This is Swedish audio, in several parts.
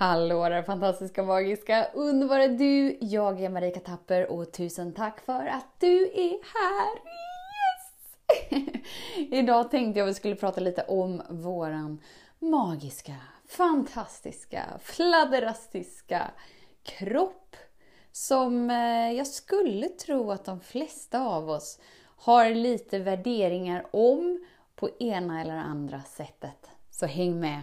Hallå där fantastiska, magiska, underbara du! Jag är Marika Tapper och tusen tack för att du är här! Yes! Idag tänkte jag att vi skulle prata lite om våran magiska, fantastiska, fladderastiska kropp som eh, jag skulle tro att de flesta av oss har lite värderingar om på ena eller andra sättet. Så häng med!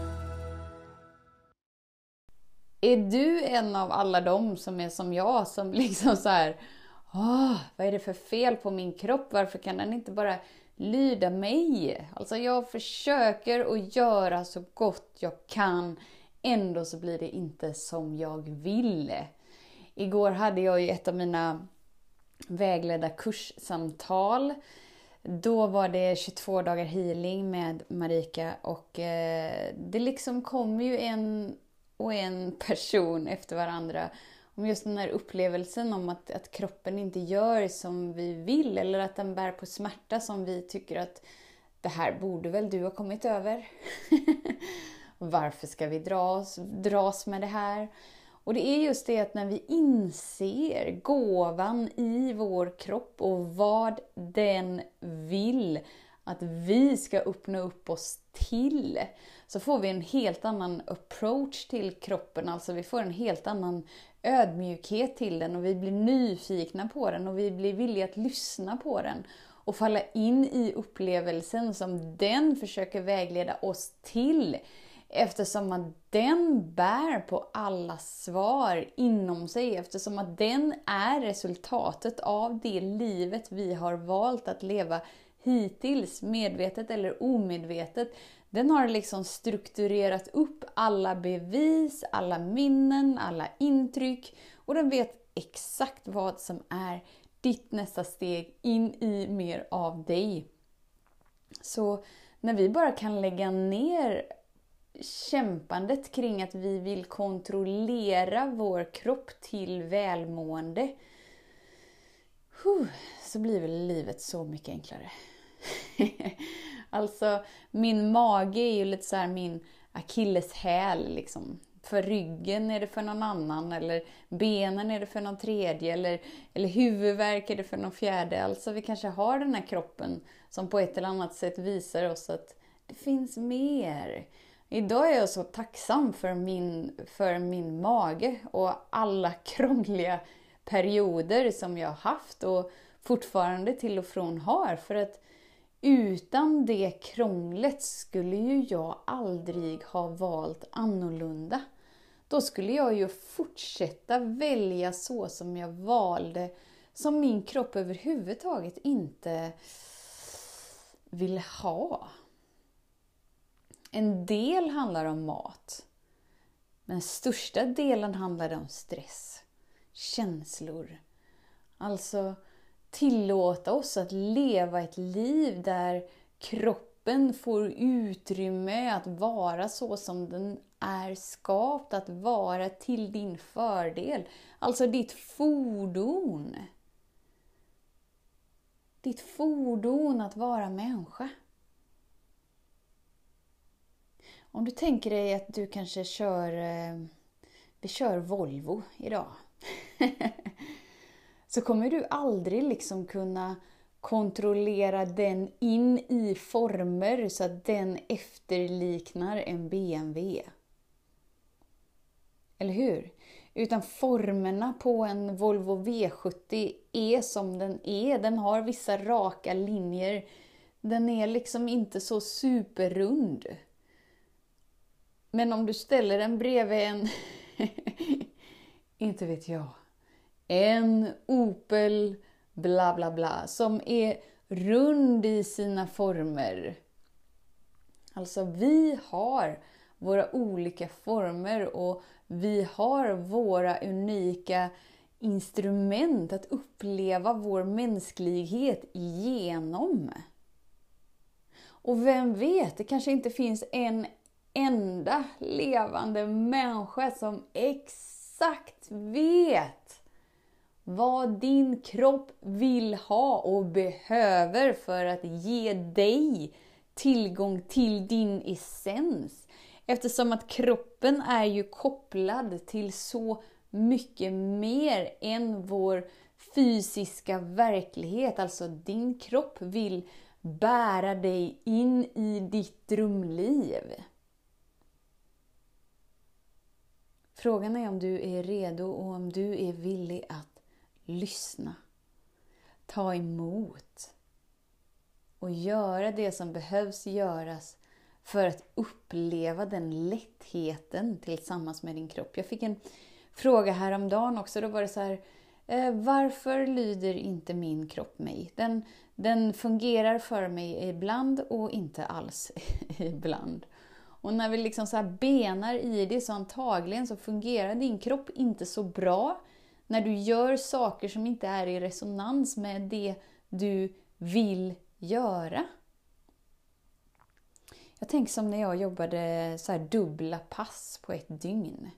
Är du en av alla dem som är som jag, som liksom så här, Åh, vad är det för fel på min kropp? Varför kan den inte bara lyda mig? Alltså jag försöker att göra så gott jag kan, ändå så blir det inte som jag vill. Igår hade jag ju ett av mina vägledda kurssamtal. Då var det 22 dagar healing med Marika och eh, det liksom kom ju en och en person efter varandra om just den här upplevelsen om att, att kroppen inte gör som vi vill eller att den bär på smärta som vi tycker att det här borde väl du ha kommit över? Varför ska vi dras, dras med det här? Och det är just det att när vi inser gåvan i vår kropp och vad den vill att vi ska öppna upp oss till, så får vi en helt annan approach till kroppen. Alltså vi får en helt annan ödmjukhet till den och vi blir nyfikna på den och vi blir villiga att lyssna på den och falla in i upplevelsen som den försöker vägleda oss till. Eftersom att den bär på alla svar inom sig, eftersom att den är resultatet av det livet vi har valt att leva hittills, medvetet eller omedvetet. Den har liksom strukturerat upp alla bevis, alla minnen, alla intryck och den vet exakt vad som är ditt nästa steg in i mer av dig. Så när vi bara kan lägga ner kämpandet kring att vi vill kontrollera vår kropp till välmående så blir väl livet så mycket enklare. alltså, min mage är ju lite så här min akilleshäl liksom. För ryggen är det för någon annan, eller benen är det för någon tredje, eller, eller huvudvärk är det för någon fjärde. Alltså vi kanske har den här kroppen som på ett eller annat sätt visar oss att det finns mer. Idag är jag så tacksam för min, för min mage och alla krångliga perioder som jag har haft och fortfarande till och från har. För att utan det krånglet skulle ju jag aldrig ha valt annorlunda. Då skulle jag ju fortsätta välja så som jag valde, som min kropp överhuvudtaget inte vill ha. En del handlar om mat, men största delen handlar om stress, känslor. Alltså, tillåta oss att leva ett liv där kroppen får utrymme att vara så som den är skapt att vara till din fördel. Alltså ditt fordon. Ditt fordon att vara människa. Om du tänker dig att du kanske kör, eh, vi kör Volvo idag. så kommer du aldrig liksom kunna kontrollera den in i former så att den efterliknar en BMW. Eller hur? Utan formerna på en Volvo V70 är som den är. Den har vissa raka linjer. Den är liksom inte så superrund. Men om du ställer den bredvid en, inte vet jag, en Opel bla bla bla som är rund i sina former. Alltså vi har våra olika former och vi har våra unika instrument att uppleva vår mänsklighet genom. Och vem vet, det kanske inte finns en enda levande människa som exakt vet vad din kropp vill ha och behöver för att ge dig tillgång till din essens. Eftersom att kroppen är ju kopplad till så mycket mer än vår fysiska verklighet. Alltså din kropp vill bära dig in i ditt drömliv. Frågan är om du är redo och om du är villig att lyssna, ta emot och göra det som behövs göras för att uppleva den lättheten tillsammans med din kropp. Jag fick en fråga häromdagen också. Då var det så här, eh, varför lyder inte min kropp mig? Den, den fungerar för mig ibland och inte alls ibland. Och när vi liksom så benar i det så antagligen så fungerar din kropp inte så bra när du gör saker som inte är i resonans med det du vill göra. Jag tänker som när jag jobbade så dubbla pass på ett dygn.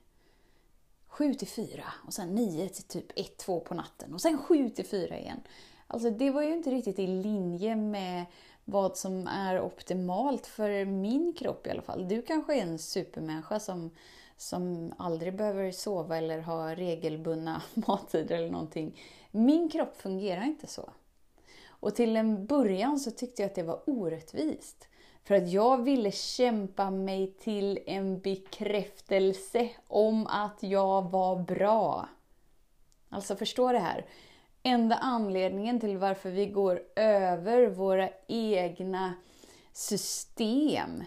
7 till 4 och sen 9 till typ 1-2 på natten och sen 7 till 4 igen. Alltså det var ju inte riktigt i linje med vad som är optimalt för min kropp i alla fall. Du kanske är en supermänniska som, som aldrig behöver sova eller ha regelbundna mattider eller någonting. Min kropp fungerar inte så. Och till en början så tyckte jag att det var orättvist. För att jag ville kämpa mig till en bekräftelse om att jag var bra. Alltså förstå det här. Enda anledningen till varför vi går över våra egna system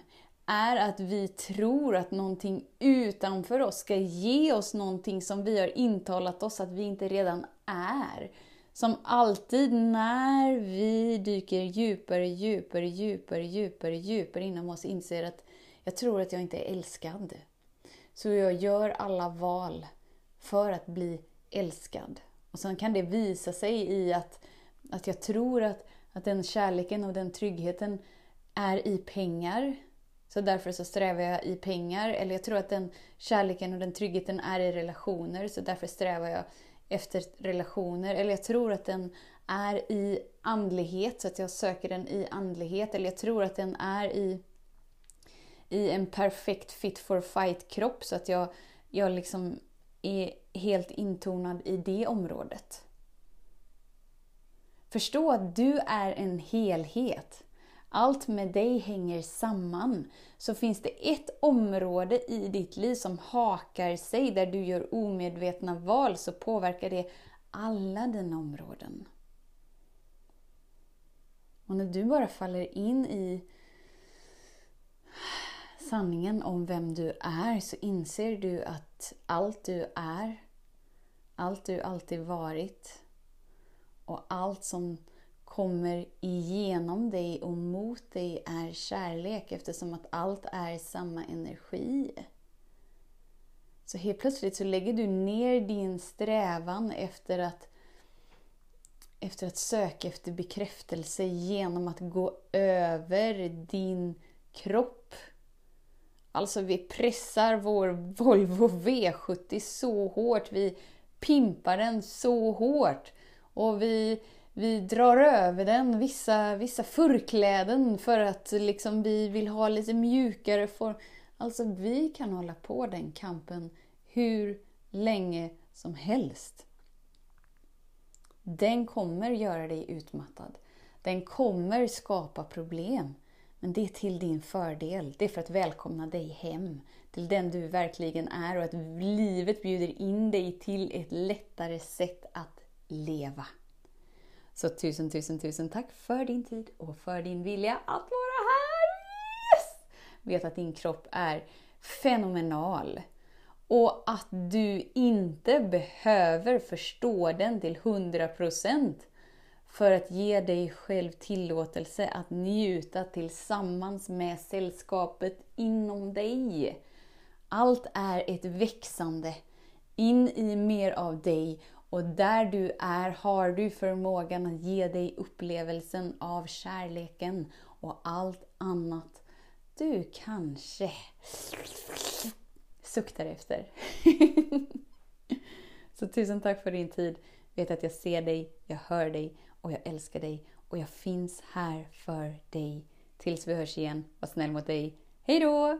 är att vi tror att någonting utanför oss ska ge oss någonting som vi har intalat oss att vi inte redan är. Som alltid när vi dyker djupare, djupare, djupare, djupare, djupare inom oss inser att jag tror att jag inte är älskad. Så jag gör alla val för att bli älskad. Och sen kan det visa sig i att, att jag tror att, att den kärleken och den tryggheten är i pengar. Så därför så strävar jag i pengar. Eller jag tror att den kärleken och den tryggheten är i relationer. Så därför strävar jag efter relationer. Eller jag tror att den är i andlighet, så att jag söker den i andlighet. Eller jag tror att den är i, i en perfekt fit for fight-kropp, så att jag, jag liksom är helt intonad i det området. Förstå att du är en helhet allt med dig hänger samman. Så finns det ett område i ditt liv som hakar sig, där du gör omedvetna val, så påverkar det alla dina områden. Och när du bara faller in i sanningen om vem du är så inser du att allt du är, allt du alltid varit och allt som kommer igenom dig och mot dig är kärlek eftersom att allt är samma energi. Så helt plötsligt så lägger du ner din strävan efter att, efter att söka efter bekräftelse genom att gå över din kropp. Alltså vi pressar vår Volvo V70 så hårt, vi pimpar den så hårt och vi vi drar över den, vissa, vissa förkläden för att liksom vi vill ha lite mjukare form. Alltså vi kan hålla på den kampen hur länge som helst. Den kommer göra dig utmattad. Den kommer skapa problem. Men det är till din fördel. Det är för att välkomna dig hem till den du verkligen är och att livet bjuder in dig till ett lättare sätt att leva. Så tusen, tusen, tusen tack för din tid och för din vilja att vara här! Yes! Vet att din kropp är fenomenal. Och att du inte behöver förstå den till 100% för att ge dig själv tillåtelse att njuta tillsammans med sällskapet inom dig. Allt är ett växande in i mer av dig och där du är har du förmågan att ge dig upplevelsen av kärleken och allt annat du kanske suktar efter. Så tusen tack för din tid. Vet att jag ser dig, jag hör dig och jag älskar dig och jag finns här för dig. Tills vi hörs igen, var snäll mot dig. Hej då!